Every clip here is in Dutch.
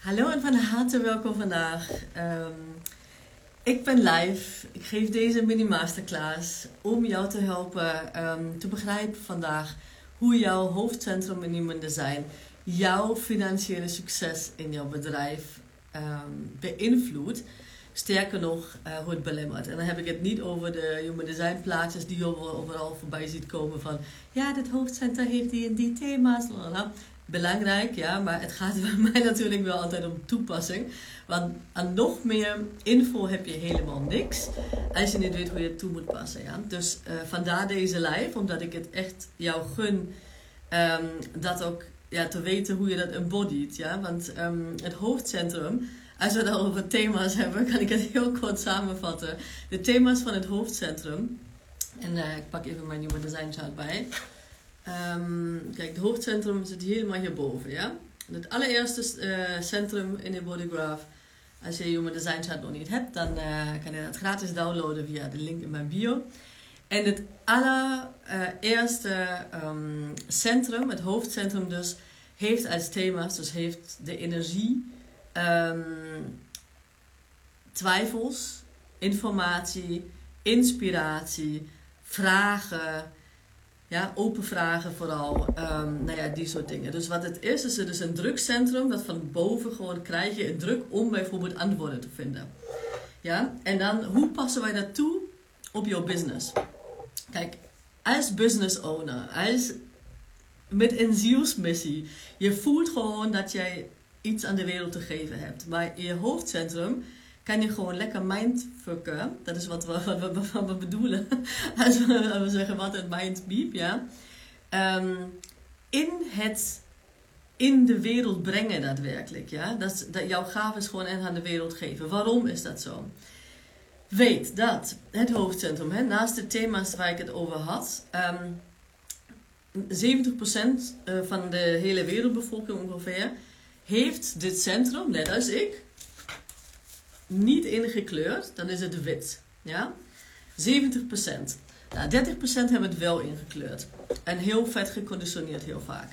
Hallo en van harte welkom vandaag. Ehm, ik ben live. Ik geef deze mini masterclass om jou te helpen ehm, te begrijpen vandaag hoe jouw hoofdcentrum in Human Design jouw financiële succes in jouw bedrijf um, beïnvloedt. Sterker nog, uh, hoe het belemmert. En dan heb ik het niet over de Human Design plaatjes die je overal voorbij ziet komen van ja, dit hoofdcentrum heeft die en die thema's belangrijk, ja, maar het gaat bij mij natuurlijk wel altijd om toepassing. Want aan nog meer info heb je helemaal niks als je niet weet hoe je het toe moet passen. Ja? Dus uh, vandaar deze live, omdat ik het echt jou gun um, dat ook ja, te weten hoe je dat embodied. Ja? Want um, het hoofdcentrum, als we het over thema's hebben, kan ik het heel kort samenvatten. De thema's van het hoofdcentrum. En uh, ik pak even mijn nieuwe design chart bij. Um, kijk, het hoofdcentrum zit helemaal hierboven, ja. Het allereerste uh, centrum in de bodygraph. Als je Human Design Chart nog niet hebt, dan uh, kan je dat gratis downloaden via de link in mijn bio. En het allereerste um, centrum, het hoofdcentrum dus, heeft als thema's, dus heeft de energie, um, twijfels, informatie, inspiratie, vragen, ja, open vragen vooral. Um, nou ja, die soort dingen. Dus wat het is, is het is een drukcentrum dat van boven gewoon krijg je een druk om bijvoorbeeld antwoorden te vinden. Ja, en dan hoe passen wij dat toe op jouw business? Kijk, als business owner, als met een zielsmissie, je voelt gewoon dat jij iets aan de wereld te geven hebt. Maar in je hoofdcentrum kan je gewoon lekker mindfucken. Dat is wat we, wat we, wat we bedoelen. Als we, zeggen wat het mindbeep, ja. Um, in het in de wereld brengen daadwerkelijk. Ja? Dat, dat jouw gave is gewoon echt aan de wereld geven. Waarom is dat zo? Weet dat het hoofdcentrum, hè, naast de thema's waar ik het over had, um, ehm, 70% eh, van de hele wereldbevolking ongeveer heeft dit centrum, net als ik, niet ingekleurd, dan is het wit. Ja? 70%. Nou, 30% hebben het wel ingekleurd. En heel vet geconditioneerd heel vaak.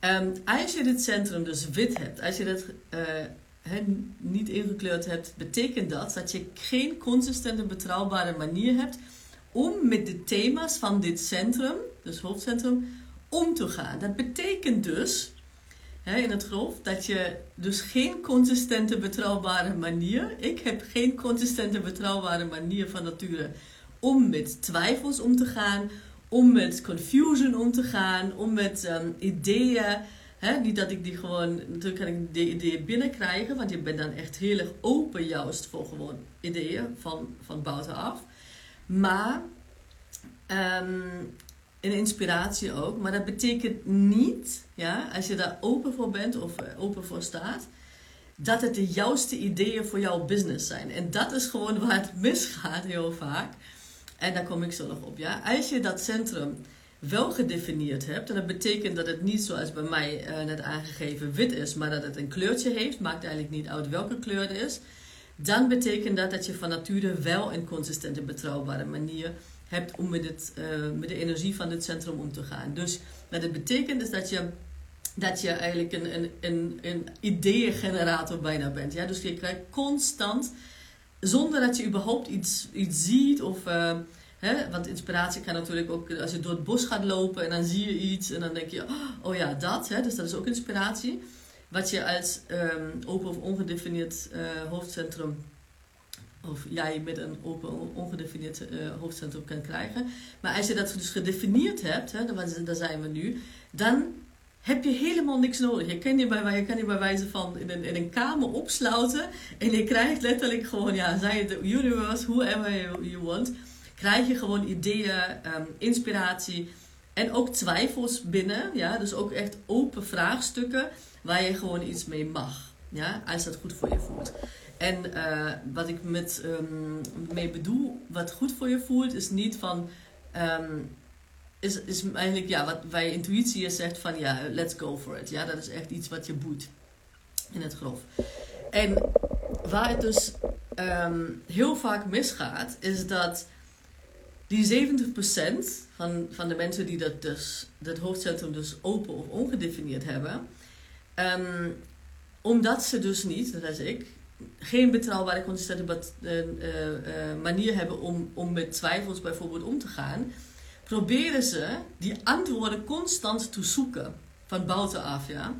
Um, als je dit centrum dus wit hebt, als je dat uh, niet ingekleurd hebt, betekent dat dat je geen consistente, betrouwbare manier hebt om met de thema's van dit centrum, dus hoofdcentrum, om te gaan. Dat betekent dus hè, in het grof, dat je dus geen consistente, betrouwbare manier, ik heb geen consistente, betrouwbare manier van nature om met twijfels om te gaan, om met confusion om te gaan, om met um, ideeën. Hè, niet dat ik die gewoon, natuurlijk kan ik die ideeën binnenkrijgen, want je bent dan echt heel erg open juist voor gewoon ideeën van, van buitenaf. Maar um, en inspiratie ook. Maar dat betekent niet, ja, als je daar open voor bent of eh, open voor staat, dat het de juiste ideeën voor jouw business zijn. En dat is gewoon waar het misgaat heel vaak. En daar kom ik zo nog op. Ja. Als je dat centrum wel gedefinieerd hebt, en dat betekent dat het niet zoals bij mij uh, net aangegeven wit is, maar dat het een kleurtje heeft, maakt eigenlijk niet uit welke kleur het is, dan betekent dat dat je van nature wel een consistente, betrouwbare manier hebt om met, het, uh, met de energie van dit centrum om te gaan. Dus wat het betekent is dat je, dat je eigenlijk een, een, een, een ideeëngenerator bijna bent. Ja? Dus je krijgt constant, zonder dat je überhaupt iets, iets ziet of... Uh? Want inspiratie kan natuurlijk ook als je door het bos gaat lopen en dan zie je iets en dan denk je, oh ja, dat. Hè? Dus dat is ook inspiratie. Wat je als um, open of ongedefinieerd uh, hoofdcentrum of jij met een open, ongedefinieerd uh, hoofdcentrum kan krijgen. Maar als je dat dus gedefinieerd hebt, hè, daar zijn we nu, dan heb je helemaal niks nodig. Je kan je bij, je kan bij wijze van in een, in een kamer opsluiten en je krijgt letterlijk gewoon, ja, zij het universe, whoever you want, krijg je gewoon ideeën, um, inspiratie en ook twijfels binnen. Ja? Dus ook echt open vraagstukken waar je gewoon iets mee mag. Ja? Als dat goed voor je voelt. En uh, wat ik met um, mee bedoel, wat goed voor je voelt, is niet van. Um, is, is eigenlijk ja, wat bij intuïtie is zegt van ja, let's go for it. Ja, dat is echt iets wat je boet in het grof. En waar het dus um, heel vaak misgaat, is dat die 70% van, van de mensen die dat, dus, dat hoofdcentrum dus open of ongedefinieerd hebben, omdat ze dus niet, dat is ik, geen betrouwbare, consistente uh, uh, manier hebben om, om met twijfels bijvoorbeeld om te gaan, proberen ze die antwoorden constant te zoeken van buitenaf. Ja?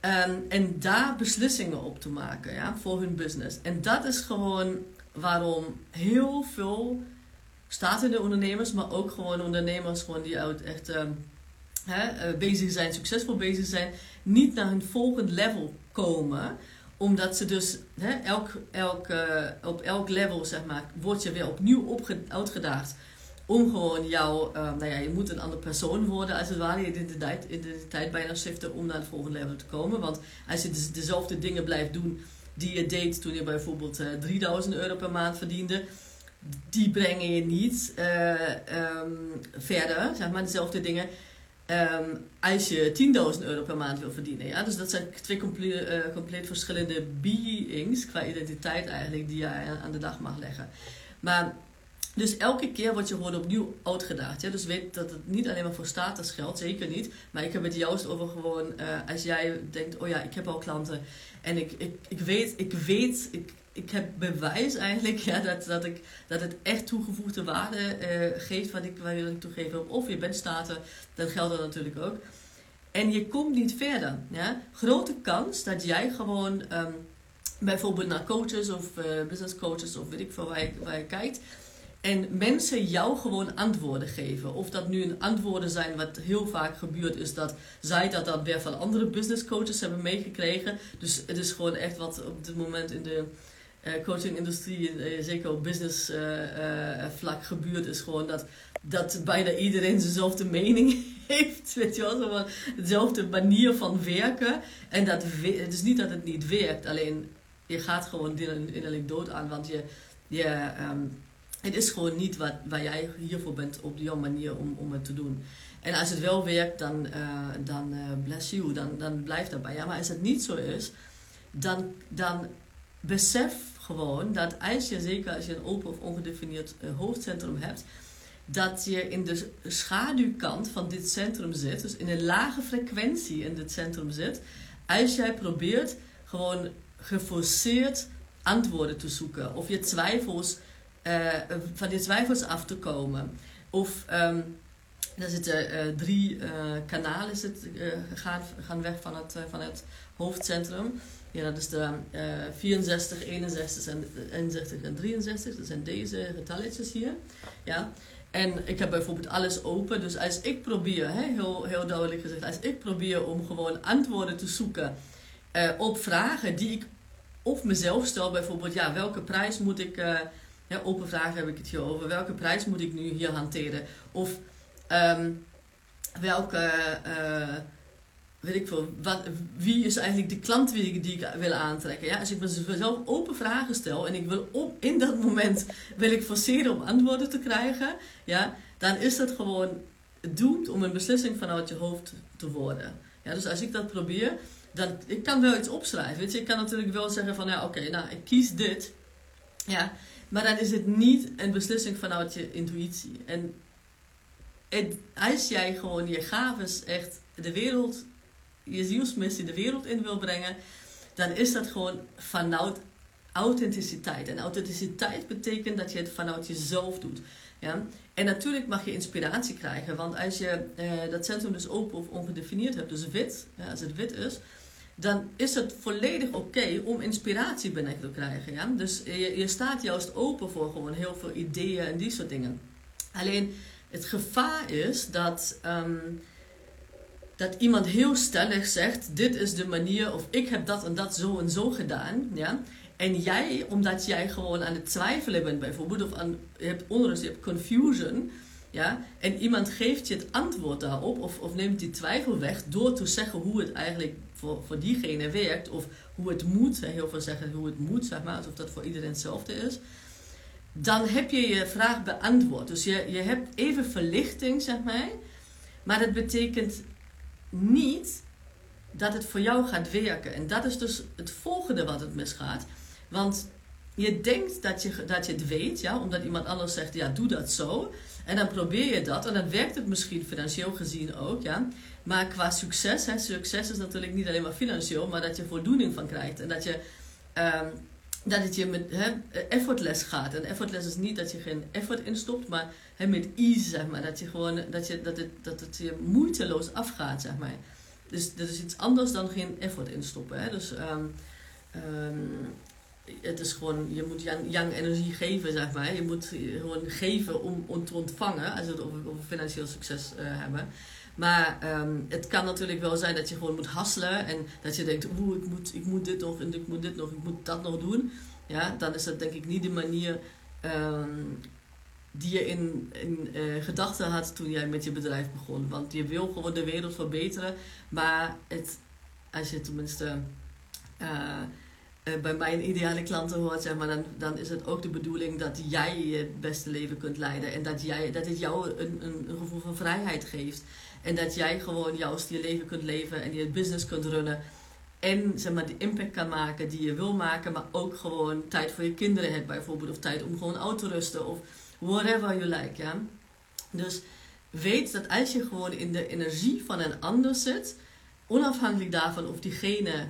Um, en daar beslissingen op te maken ja, voor hun business. En dat is gewoon waarom heel veel startende ondernemers, maar ook gewoon ondernemers gewoon die uit echt um, hè, bezig zijn, succesvol bezig zijn, niet naar hun volgende level komen omdat ze dus hè, elk, uh, op elk level, zeg maar, word je weer opnieuw uitgedaagd. Om gewoon jou, uh, nou ja, je moet een andere persoon worden als het ware. Je identiteit, identiteit bijna shiften om naar het volgende level te komen. Want als je dus dezelfde dingen blijft doen die je deed toen je bijvoorbeeld uh, 3000 euro per maand verdiende. Die brengen je niet um, verder, zeg maar, dezelfde dingen. Um, als je 10.000 euro per maand wil verdienen. Ja? Dus dat zijn twee compleet, uh, compleet verschillende beings qua identiteit eigenlijk die je aan de dag mag leggen. Maar dus elke keer word je gewoon opnieuw uitgedaagd. Ja? Dus weet dat het niet alleen maar voor status geldt, zeker niet. Maar ik heb het juist over gewoon, uh, als jij denkt, oh ja, ik heb al klanten. En ik, ik, ik weet, ik weet, ik, ik heb bewijs eigenlijk ja, dat, dat, ik, dat het echt toegevoegde waarde uh, geeft wat ik, waar ik toegeef. Of je bent staten, dat geldt er natuurlijk ook. En je komt niet verder. Ja? Grote kans dat jij gewoon um, bijvoorbeeld naar coaches of uh, business coaches of weet ik veel waar je, waar je kijkt. En mensen jou gewoon antwoorden geven. Of dat nu een antwoorden zijn, wat heel vaak gebeurt, is dat zij dat dan weer van andere business coaches hebben meegekregen. Dus het is gewoon echt wat op dit moment in de coachingindustrie, uh, zeker op business uh, vlak gebeurt, is gewoon dat, dat bijna iedereen dezelfde mening heeft. Weet je wel, zo dezelfde manier van werken. En dat het is niet dat het niet werkt, alleen je gaat gewoon innerlijk dood aan, want je, je, um, het is gewoon niet wat, waar jij hiervoor bent op jouw manier om, om het te doen. En als het wel werkt, dan, dan bless you, dan, dan blijf daarbij. Ja, maar als het niet zo is, dan, dan besef gewoon dat als je, zeker als je een open of ongedefinieerd uh, hoofdcentrum hebt, dat je in de schaduwkant van dit centrum zit, dus in een lage frequentie in dit centrum zit, als jij probeert gewoon geforceerd antwoorden te zoeken of je twijfels, uh, van je twijfels af te komen. Of um, er zitten uh, drie kanalen zit, gaan, gaan weg van het, van het hoofdcentrum. Ja, dat is de uh, 64, 61 en, 61 en 63. Dat zijn deze getalletjes hier. Ja. En ik heb bijvoorbeeld alles open. Dus als ik probeer, hè, heel, heel duidelijk gezegd, als ik probeer om gewoon antwoorden te zoeken op vragen die ik of mezelf stel, bijvoorbeeld, ja, welke prijs moet ik, open vragen heb ik het hier over, welke prijs moet ik nu hier hanteren? Of um, welke. Uh, weet ik veel, wat, wie is eigenlijk de klant die ik, die ik wil aantrekken. Ja? Als ik mezelf open vragen stel en ik wil op, in dat moment wil ik forceren om antwoorden te krijgen, ja, dan is dat gewoon doemd om een beslissing vanuit je hoofd te worden. Ja, dus als ik dat probeer, dan ik kan wel iets opschrijven. Weet je? Ik kan natuurlijk wel zeggen van ja, oké, nou ik kies dit. Ja, maar dan is het niet een beslissing vanuit je intuïtie. En als jij gewoon je gaves echt de wereld je zielsmissie de wereld in wil brengen, dan is dat gewoon vanuit authenticiteit. En authenticiteit betekent dat je het vanuit jezelf doet. Ja? En natuurlijk mag je inspiratie krijgen, want als je eh, dat centrum dus open of ongedefinieerd hebt, dus wit, als het wit is, dan is het volledig oké om inspiratie binnen te krijgen. Ja? Dus je, je staat juist open voor gewoon heel veel ideeën en die soort dingen. Alleen het gevaar is dat. Um, dat iemand heel stellig zegt: Dit is de manier, of ik heb dat en dat zo en zo gedaan. Ja? En jij, omdat jij gewoon aan het twijfelen bent, bijvoorbeeld, of aan, je hebt onrust, je hebt confusion. Ja? En iemand geeft je het antwoord daarop, of, of neemt die twijfel weg door te zeggen hoe het eigenlijk voor, voor diegene werkt, of hoe het moet. Heel veel zeggen hoe het moet, zeg maar, alsof dat voor iedereen hetzelfde is. Dan heb je je vraag beantwoord. Dus je, je hebt even verlichting, zeg maar. Maar dat betekent niet dat het voor jou gaat werken. En dat is dus het volgende wat het misgaat. Want je denkt dat je, dat je het weet, ja, omdat iemand anders zegt, ja, doe dat zo. En dan probeer je dat en dan werkt het misschien financieel gezien ook, ja. Maar qua succes, hè, succes is natuurlijk niet alleen maar financieel, maar dat je voldoening van krijgt. En dat je, um, dat het je met hè, effortless gaat. En effortless is niet dat je geen effort instopt, maar hè, met ease, zeg maar. Dat, je gewoon, dat, je, dat, het, dat het je moeiteloos afgaat, zeg maar. Dus dat is iets anders dan geen effort instoppen. Hè. Dus um, um, het is gewoon, je moet young energie geven, zeg maar. Je moet gewoon geven om, om te ontvangen, als we het over, financieel succes uh, hebben. Maar um, het kan natuurlijk wel zijn dat je gewoon moet hasselen en dat je denkt, oeh, ik moet, ik moet dit nog en ik moet dit nog, ik moet dat nog doen. Ja, dan is dat denk ik niet de manier um, die je in, in uh, gedachten had toen jij met je bedrijf begon. Want je wil gewoon de wereld verbeteren, maar het, als je tenminste uh, bij mijn ideale klanten hoort, zeg maar, dan, dan is het ook de bedoeling dat jij je beste leven kunt leiden en dat, jij, dat het jou een, een gevoel van vrijheid geeft. En dat jij gewoon juist je leven kunt leven en je business kunt runnen. En zeg maar, de impact kan maken die je wil maken, maar ook gewoon tijd voor je kinderen hebt bijvoorbeeld. Of tijd om gewoon uit te rusten of whatever you like. Ja? Dus weet dat als je gewoon in de energie van een ander zit, onafhankelijk daarvan of diegene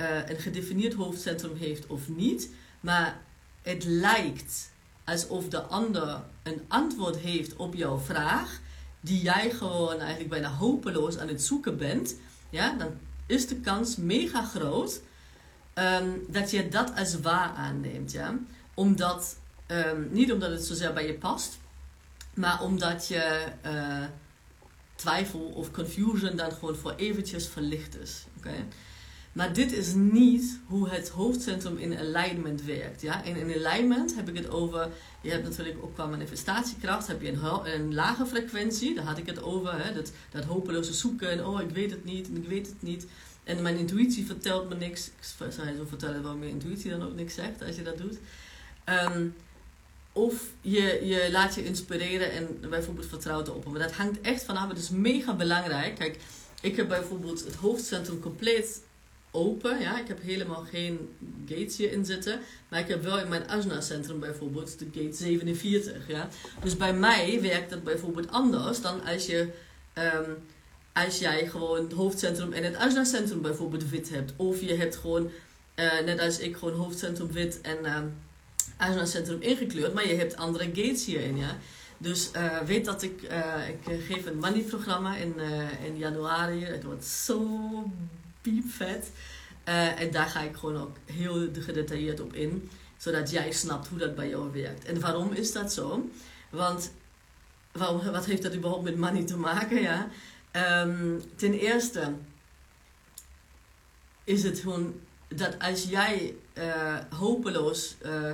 uh, een gedefinieerd hoofdcentrum heeft of niet, maar het lijkt alsof de ander een antwoord heeft op jouw vraag die jij gewoon eigenlijk bijna hopeloos aan het zoeken bent, ja, dan is de kans mega groot um, dat je dat als waar aanneemt. Ja? Omdat, um, niet omdat het zozeer bij je past, maar omdat je uh, twijfel of confusion dan gewoon voor eventjes verlicht is. Okay? Maar dit is niet hoe het hoofdcentrum in alignment werkt. Ja? En in alignment heb ik het over, je hebt natuurlijk ook qua manifestatiekracht, heb je een, een lage frequentie, daar had ik het over, hè? Dat, dat hopeloze zoeken en oh ik weet het niet en ik weet het niet. En mijn intuïtie vertelt me niks. Ik zou je zo vertellen waarom je intuïtie dan ook niks zegt als je dat doet. Um, of je, je laat je inspireren en bijvoorbeeld vertrouwt erop. Maar dat hangt echt vanaf. Het is mega belangrijk. Kijk, ik heb bijvoorbeeld het hoofdcentrum compleet open. Ja? Ik heb helemaal geen gates hierin zitten. Maar ik heb wel in mijn Asna-centrum bijvoorbeeld de gate 47. Ja? Dus bij mij werkt dat bijvoorbeeld anders dan als, je, um, als jij gewoon het hoofdcentrum en het Asna-centrum bijvoorbeeld wit hebt. Of je hebt gewoon, uh, net als ik, gewoon hoofdcentrum wit en uh, Asna-centrum ingekleurd. Maar je hebt andere gates hierin. Ja? Dus uh, weet dat ik, uh, ik geef een money-programma in, in januari. Het wordt zo piepvet. Uh, en daar ga ik gewoon ook heel gedetailleerd op in, zodat jij snapt hoe dat bij jou werkt. En waarom is dat zo? Want waarom, wat heeft dat überhaupt met money te maken? Ja? Um, ten eerste is het gewoon dat als jij uh, hopeloos uh,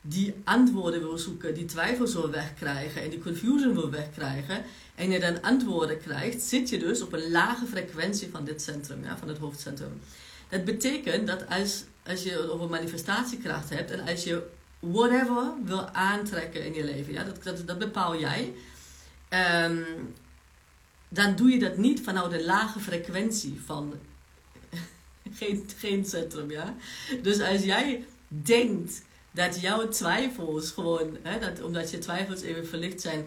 die antwoorden wil zoeken, die twijfels wil wegkrijgen en die confusion wil wegkrijgen, en je dan antwoorden krijgt, zit je dus op een lage frequentie van dit centrum, ja, van het hoofdcentrum. Dat betekent dat als, als je over manifestatiekracht hebt en als je whatever wil aantrekken in je leven, ja, dat, dat, bepaal jij, um, dan doe je dat niet vanuit een lage frequentie van geen, geen centrum. Ja? Dus als jij denkt dat jouw twijfels gewoon, hè, dat, omdat je twijfels even verlicht zijn,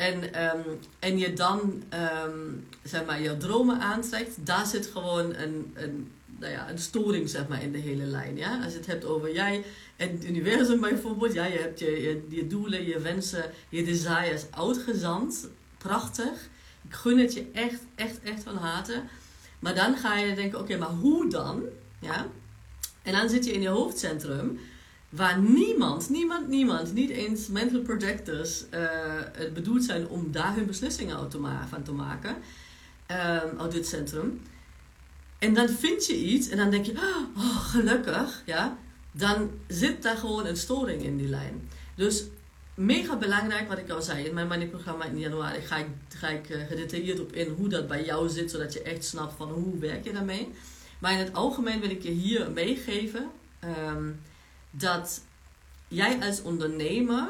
en, um, en je dan um, zeg maar, je dromen aantrekt, daar zit gewoon een, een, nou ja, een storing zeg maar, in de hele lijn. Ja? Als je het hebt over jij en het universum bijvoorbeeld, ja, je hebt je, je, je doelen, je wensen, je desires uitgezand. Prachtig. Ik gun het je echt, echt, echt van harte. Maar dan ga je denken, oké, maar hoe dan? Ja? En dan zit je in je hoofdcentrum waar niemand, niemand, niemand, niet eens mental projectors uh, bedoeld zijn om daar hun beslissingen van te maken, um, uit dit centrum. En dan vind je iets en dan denk je, oh, gelukkig, ja. Dan zit daar gewoon een storing in die lijn. Dus mega belangrijk wat ik al zei. In mijn money-programma in januari ga ik, ga ik uh, gedetailleerd op in hoe dat bij jou zit, zodat je echt snapt van hoe werk je daarmee. Maar in het algemeen wil ik je hier meegeven. Um, dat jij als ondernemer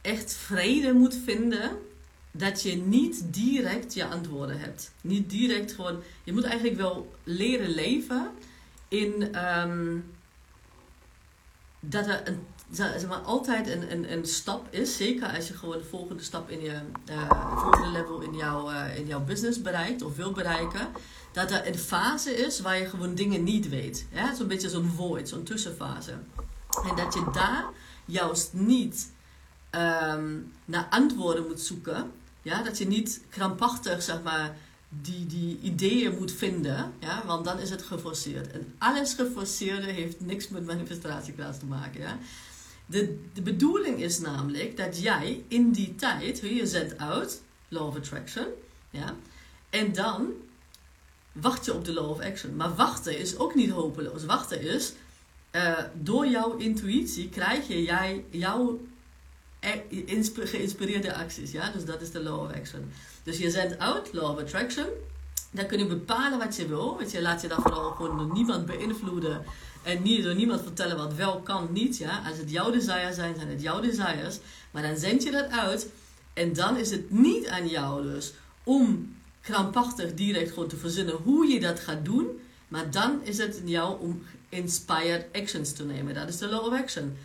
echt vrede moet vinden dat je niet direct je antwoorden hebt. Niet direct gewoon. Je moet eigenlijk wel leren leven in. Um, dat er een, zeg maar, altijd een, een, stap is, zeker als je gewoon de volgende stap in je uh, volgende level in, jouw uh, in jouw business bereikt of wil bereiken, dat er een fase is waar je gewoon dingen niet weet. Zo'n beetje zo'n void, zo'n tussenfase. En dat je daar juist niet um, naar antwoorden moet zoeken. Ja? Dat je niet krampachtig, zeg maar, die, die ideeën moet vinden, ja, want dan is het geforceerd. En alles geforceerde heeft niks met manifestatiekracht te maken. Ja. De, de bedoeling is namelijk dat jij in die tijd, je zendt uit, law of attraction, ja, en dan wacht je op de law of action. Maar wachten is ook niet hopeloos. Wachten is, uh, door jouw intuïtie krijg je jij, jouw geïnspireerde acties. Ja? Dus dat is de law of action. Dus je zendt uit, law of attraction. Dan kun je bepalen wat je wil. Weet je, laat je dan vooral gewoon door niemand beïnvloeden. En niet door niemand vertellen wat wel kan, niet. Ja? Als het jouw desires zijn, zijn het jouw desires. Maar dan zend je dat uit. En dan is het niet aan jou dus om krampachtig direct gewoon te verzinnen hoe je dat gaat doen. Maar dan is het aan jou om inspired actions te nemen. Dat is de law of action.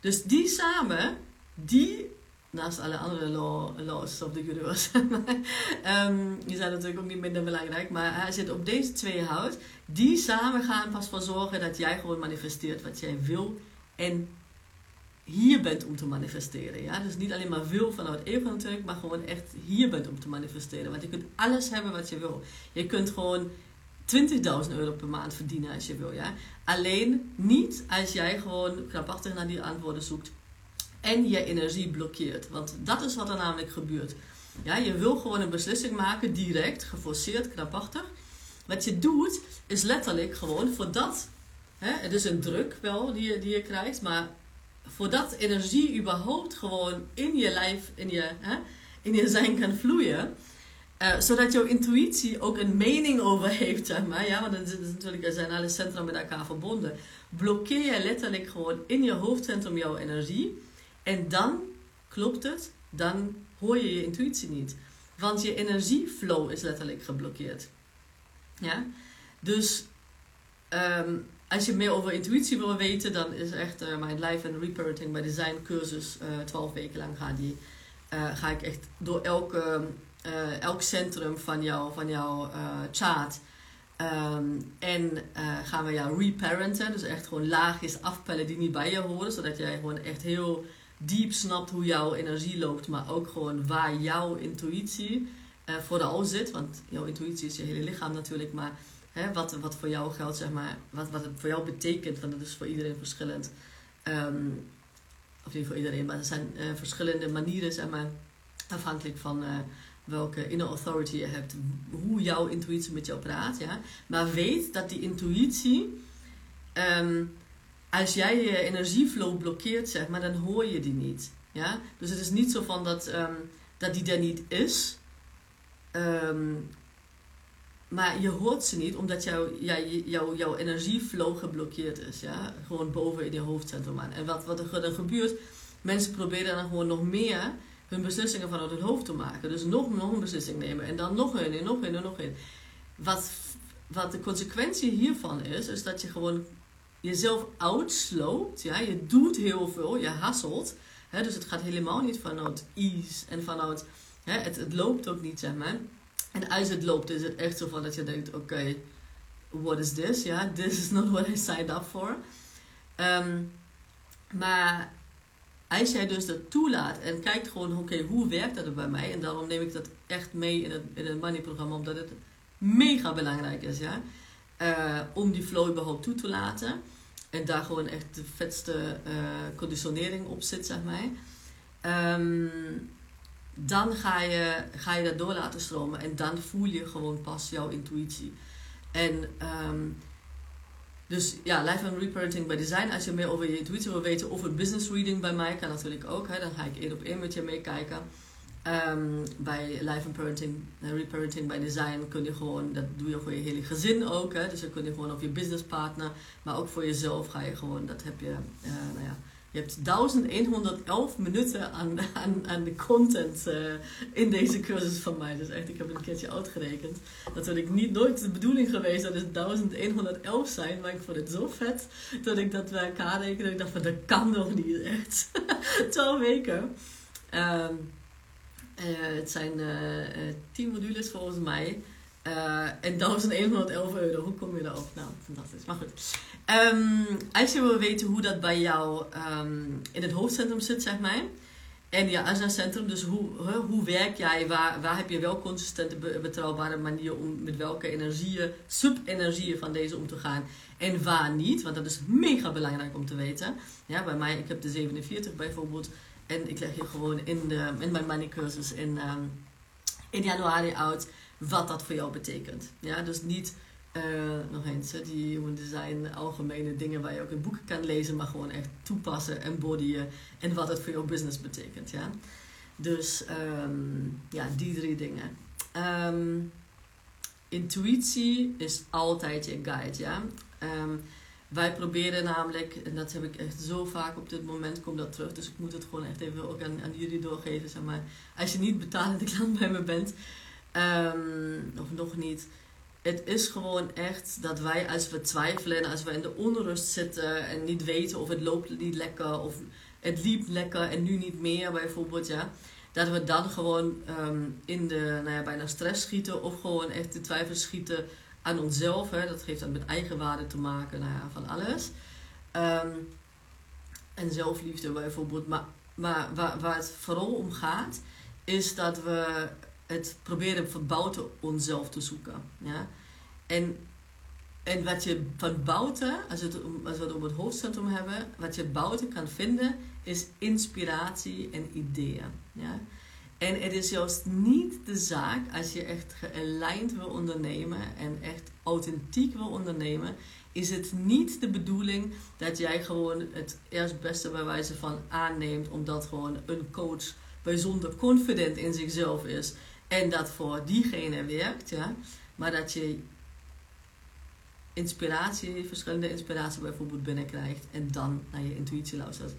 Dus die samen die, naast alle andere law, laws of the universe, die zijn natuurlijk ook niet minder belangrijk, maar je het op deze twee houdt, die samen gaan pas voor zorgen dat jij gewoon manifesteert wat jij wil en hier bent om te manifesteren. Ja? Dus niet alleen maar wil vanuit ego natuurlijk, maar gewoon echt hier bent om te manifesteren. Want je kunt alles hebben wat je wil. Je kunt gewoon 20.000 euro per maand verdienen als je wil. Ja? Alleen niet als jij gewoon krampachtig naar die antwoorden zoekt en je energie blokkeert. Want dat is wat er namelijk gebeurt. Ja, je wil gewoon een beslissing maken, direct, geforceerd, krampachtig. Wat je doet, is letterlijk gewoon voordat, hè, het is een druk wel die je, die je krijgt, maar voordat energie überhaupt gewoon in je lijf, in je, hè, in je zijn kan vloeien, uh, zodat jouw intuïtie ook een mening over heeft, zeg maar. Ja, want dan is natuurlijk, er zijn alle centra met elkaar verbonden. Blokkeer je letterlijk gewoon in je hoofdcentrum jouw energie. En dan klopt het, dan hoor je je intuïtie niet. Want je energieflow is letterlijk geblokkeerd. Ja? Dus um, als je meer over intuïtie wil weten, dan is echt uh, mijn Life and Reparenting by Design cursus, uh, eh, 12 weken lang ga, die, uh, ga ik echt door elke, elk centrum van, jou, van jouw chart. Um, en gaan we jou reparenten, dus echt gewoon laagjes afpellen die niet bij je horen, zodat jij gewoon echt heel diep snapt hoe jouw energie loopt, maar ook gewoon waar jouw intuïtie vooral zit. Want jouw intuïtie is je hele lichaam natuurlijk, maar hè, wat, wat voor jou geldt, zeg maar, wat, wat het voor jou betekent, want dat is voor iedereen verschillend. Um, of niet voor iedereen, maar er zijn uh, verschillende manieren, zeg maar, afhankelijk van uh, welke inner authority je hebt, hoe jouw intuïtie met jou praat. Ja? Maar weet dat die intuïtie. Um, als jij je energieflow blokkeert, zeg maar, dan hoor je die niet. Ja? Dus het is niet zo van dat, um, dat die er niet is. Um, maar je hoort ze niet omdat jouw, ja, jouw, jouw energieflow geblokkeerd is. Ja? Gewoon boven in je hoofdcentrum aan. En wat, wat er dan gebeurt, mensen proberen dan gewoon nog meer hun beslissingen vanuit hun hoofd te maken. Dus nog, nog een beslissing nemen. En dan nog een en nog een en nog een. Wat, wat de consequentie hiervan is, is dat je gewoon jezelf uitsloopt. Ja? Je doet heel veel, je hasselt. Hè? Dus het gaat helemaal niet vanuit ease en vanuit... Hè? Het, het loopt ook niet, zeg maar. En als het loopt, is het echt zo van dat je denkt... Oké, what is this? Ja, this is not what I signed up for. Um, maar als jij dus dat toelaat en kijkt gewoon, oké, hoe werkt dat bij mij? En daarom neem ik dat echt mee in het, in money-programma, omdat het mega belangrijk is, ja. Uh, om die flow überhaupt toe te laten. En daar gewoon echt de vetste uh, conditionering op zit, zeg maar. Um, dan ga je, ga je dat door laten stromen. En dan voel je gewoon pas jouw intuïtie. En um, dus ja, Life and Reparenting by Design. Als je meer over je intuïtie wil weten of een business reading bij mij, kan natuurlijk ook. Hè, dan ga ik één op één met je meekijken. Um, bij Life and Parenting, uh, Reparenting by Design kun je gewoon, dat doe je voor je hele gezin ook. Hè? Dus dan kun je gewoon op je businesspartner, maar ook voor jezelf ga je gewoon, dat heb je, uh, nou ja, Je hebt 1111 minuten aan, aan, aan de content uh, in deze cursus van mij. Dus echt, ik heb een keertje uitgerekend. Dat had ik niet nooit de bedoeling geweest dat het 1111 zijn. Maar ik vond het zo vet dat ik dat bij elkaar rekende. Ik dacht van, dat kan nog niet echt. 12 weken. Um, uh, het zijn uh, 10 modules volgens mij. Uh, en 1111 euro, hoe kom je daarop? Nou, fantastisch. Maar goed. Um, als je wil weten hoe dat bij jou um, in het hoofdcentrum zit, zeg maar. En ja, als een centrum, dus hoe, hoe werk jij? Waar, waar heb je wel consistente, betrouwbare manier om met welke energieën, sub-energieën van deze om te gaan? En waar niet? Want dat is mega belangrijk om te weten. Ja, bij mij, ik heb de 47 bijvoorbeeld. En ik leg je gewoon in, de, in mijn money cursus in, um, in januari uit wat dat voor jou betekent. Ja, dus niet uh, nog eens, die human design, algemene dingen waar je ook in boeken kan lezen, maar gewoon echt toepassen, embodyen en wat het voor jouw business betekent. Ja? Dus um, ja, die drie dingen. Um, intuïtie is altijd je guide. Ja? Um, wij proberen namelijk, en dat heb ik echt zo vaak op dit moment, komt dat terug. Dus ik moet het gewoon echt even ook aan, aan jullie doorgeven. Zeg maar. Als je niet betalende klant bij me bent, um, of nog niet. Het is gewoon echt dat wij als we twijfelen en als we in de onrust zitten en niet weten of het loopt niet lekker of het liep lekker en nu niet meer bijvoorbeeld, ja. Dat we dan gewoon um, in de, nou ja, bijna stress schieten of gewoon echt de twijfel schieten aan onszelf. Hè. Dat heeft dan met eigenwaarde te maken, nou ja, van alles. Um, en zelfliefde bijvoorbeeld. Maar, maar waar, waar het vooral om gaat, is dat we het proberen van buiten onszelf te zoeken. Ja? En, en wat je van buiten, als, het, als we het om het hoofdcentrum hebben, wat je buiten kan vinden, is inspiratie en ideeën. Ja? En het is juist niet de zaak als je echt gealigned wil ondernemen en echt authentiek wil ondernemen, is het niet de bedoeling dat jij gewoon het eerst beste bij wijze van aanneemt, omdat gewoon een coach bijzonder confident in zichzelf is en dat voor diegene werkt, ja. Maar dat je inspiratie, verschillende inspiratie bijvoorbeeld binnenkrijgt en dan naar je intuïtie luistert.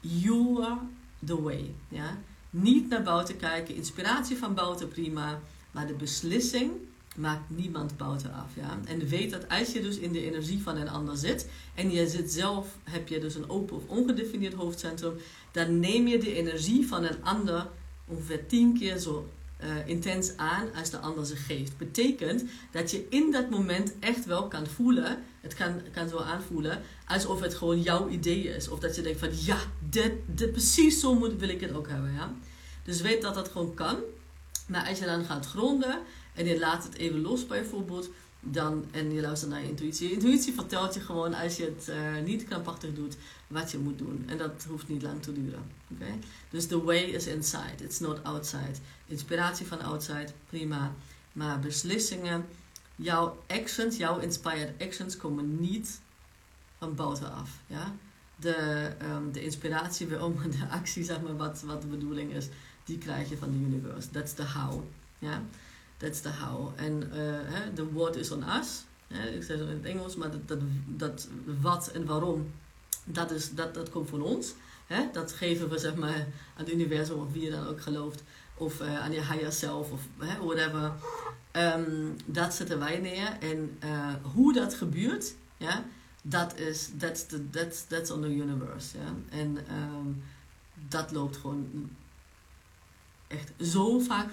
You are the way, ja. Niet naar buiten kijken, inspiratie van buiten prima, maar de beslissing maakt niemand buiten af, ja. En weet dat als je dus in de energie van een ander zit en je zit zelf, heb je dus een open of ongedefinieerd hoofdcentrum, dan neem je de energie van een ander ongeveer tien keer zo uh, intens aan als de ander ze geeft. Betekent dat je in dat moment echt wel kan voelen, het kan, kan zo aanvoelen, alsof het gewoon jouw idee is. Of dat je denkt van ja, dit, dit, precies zo moet, wil ik het ook hebben. Ja? Dus weet dat dat gewoon kan. Maar als je dan gaat gronden en je laat het even los bijvoorbeeld, dan, en je luistert naar je intuïtie. Je intuïtie vertelt je gewoon als je het uh, niet krampachtig doet, wat je moet doen. En dat hoeft niet lang te duren. Okay? Dus the way is inside, it's not outside. Inspiratie van outside, prima. Maar beslissingen, jouw actions, jouw inspired actions komen niet van buitenaf. Ja? De, um, de inspiratie om de actie, zeg maar, wat, wat de bedoeling is, die krijg je van de universe. That's the how. Ja? That's the how. En de uh, what is on us. ik zeg het in het Engels, maar dat, dat, dat wat en waarom, dat, is, dat, dat komt van ons. Hè? Dat geven we zeg maar, aan het universum, of wie dan ook gelooft. Of uh, aan je higher self, of hè, whatever. Um, dat zetten wij neer. En uh, hoe dat gebeurt, ja, dat is, that's, the, that's, that's on the universe. Ja? En um, dat loopt gewoon echt zo vaak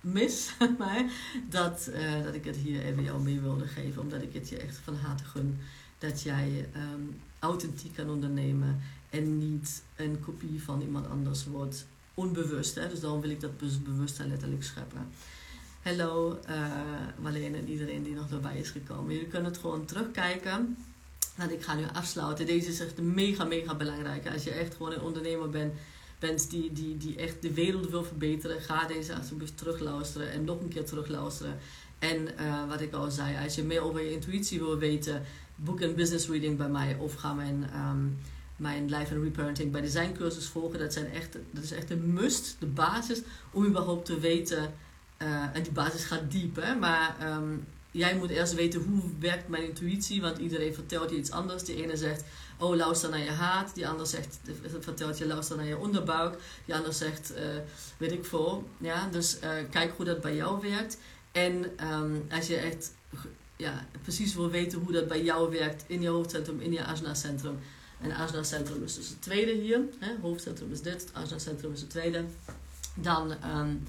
mis, maar dat, uh, dat ik het hier even jou mee wilde geven. Omdat ik het je echt van harte gun dat jij um, authentiek kan ondernemen en niet een kopie van iemand anders wordt. Onbewust, hè? dus daarom wil ik dat bewustzijn letterlijk scheppen. Hallo uh, Marlene en iedereen die nog erbij is gekomen. Jullie kunnen het gewoon terugkijken. Nou, ik ga nu afsluiten. Deze is echt mega, mega belangrijk. Als je echt gewoon een ondernemer bent bent die, die, die echt de wereld wil verbeteren, ga deze alsjeblieft terugluisteren en nog een keer terugluisteren. En uh, wat ik al zei, als je meer over je intuïtie wil weten, boek een business reading bij mij of ga mijn, um, mijn life and reparenting bij design cursus volgen. Dat, zijn echt, dat is echt een must, de basis, om überhaupt te weten. Uh, en die basis gaat diep, hè? maar um, jij moet eerst weten hoe werkt mijn intuïtie, want iedereen vertelt je iets anders. De ene zegt, oh luister naar je haat, die ander zegt, vertelt je luister naar je onderbuik, die ander zegt, uh, weet ik veel. Ja, dus uh, kijk hoe dat bij jou werkt. En um, als je echt ja, precies wil weten hoe dat bij jou werkt in je hoofdcentrum, in je asana-centrum. En asana-centrum is dus het tweede hier. Hè? Hoofdcentrum is dit, asana-centrum is het tweede. Dan um,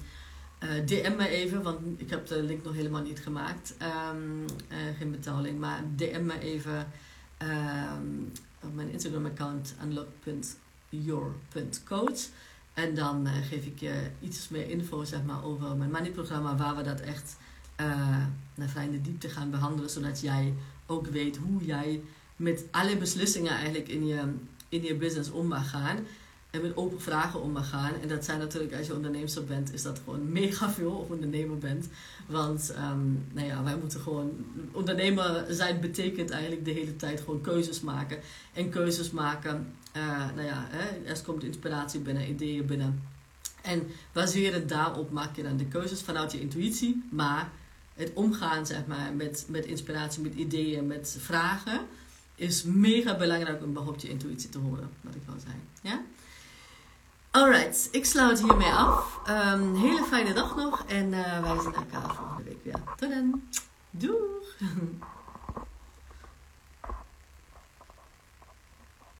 uh, DM me even, want ik heb de link nog helemaal niet gemaakt. Um, uh, geen betaling, maar DM me even um, op mijn Instagram-account unlock.your.coach. En dan uh, geef ik je iets meer info zeg maar, over mijn money-programma, waar we dat echt naar vrij in de diepte gaan behandelen, zodat jij ook weet hoe jij met alle beslissingen eigenlijk in je, in je business om mag gaan en met open vragen om mag gaan. En dat zijn natuurlijk, als je ondernemer bent, is dat gewoon mega veel of ondernemer bent. Want um, nou ja, wij moeten gewoon. Ondernemer zijn betekent eigenlijk de hele tijd gewoon keuzes maken. En keuzes maken, uh, nou ja, hè, eerst komt inspiratie binnen, ideeën binnen. En baserend daarop maak je dan de keuzes vanuit je intuïtie. Maar het omgaan zeg maar, met, met inspiratie, met ideeën, met vragen. Is mega belangrijk om überhaupt je intuïtie te horen, wat ik wil zeggen. Ja? Alright, ik sluit hiermee af. Um, hele fijne dag nog en uh, wij zien elkaar volgende week weer. Tot dan. Doeg!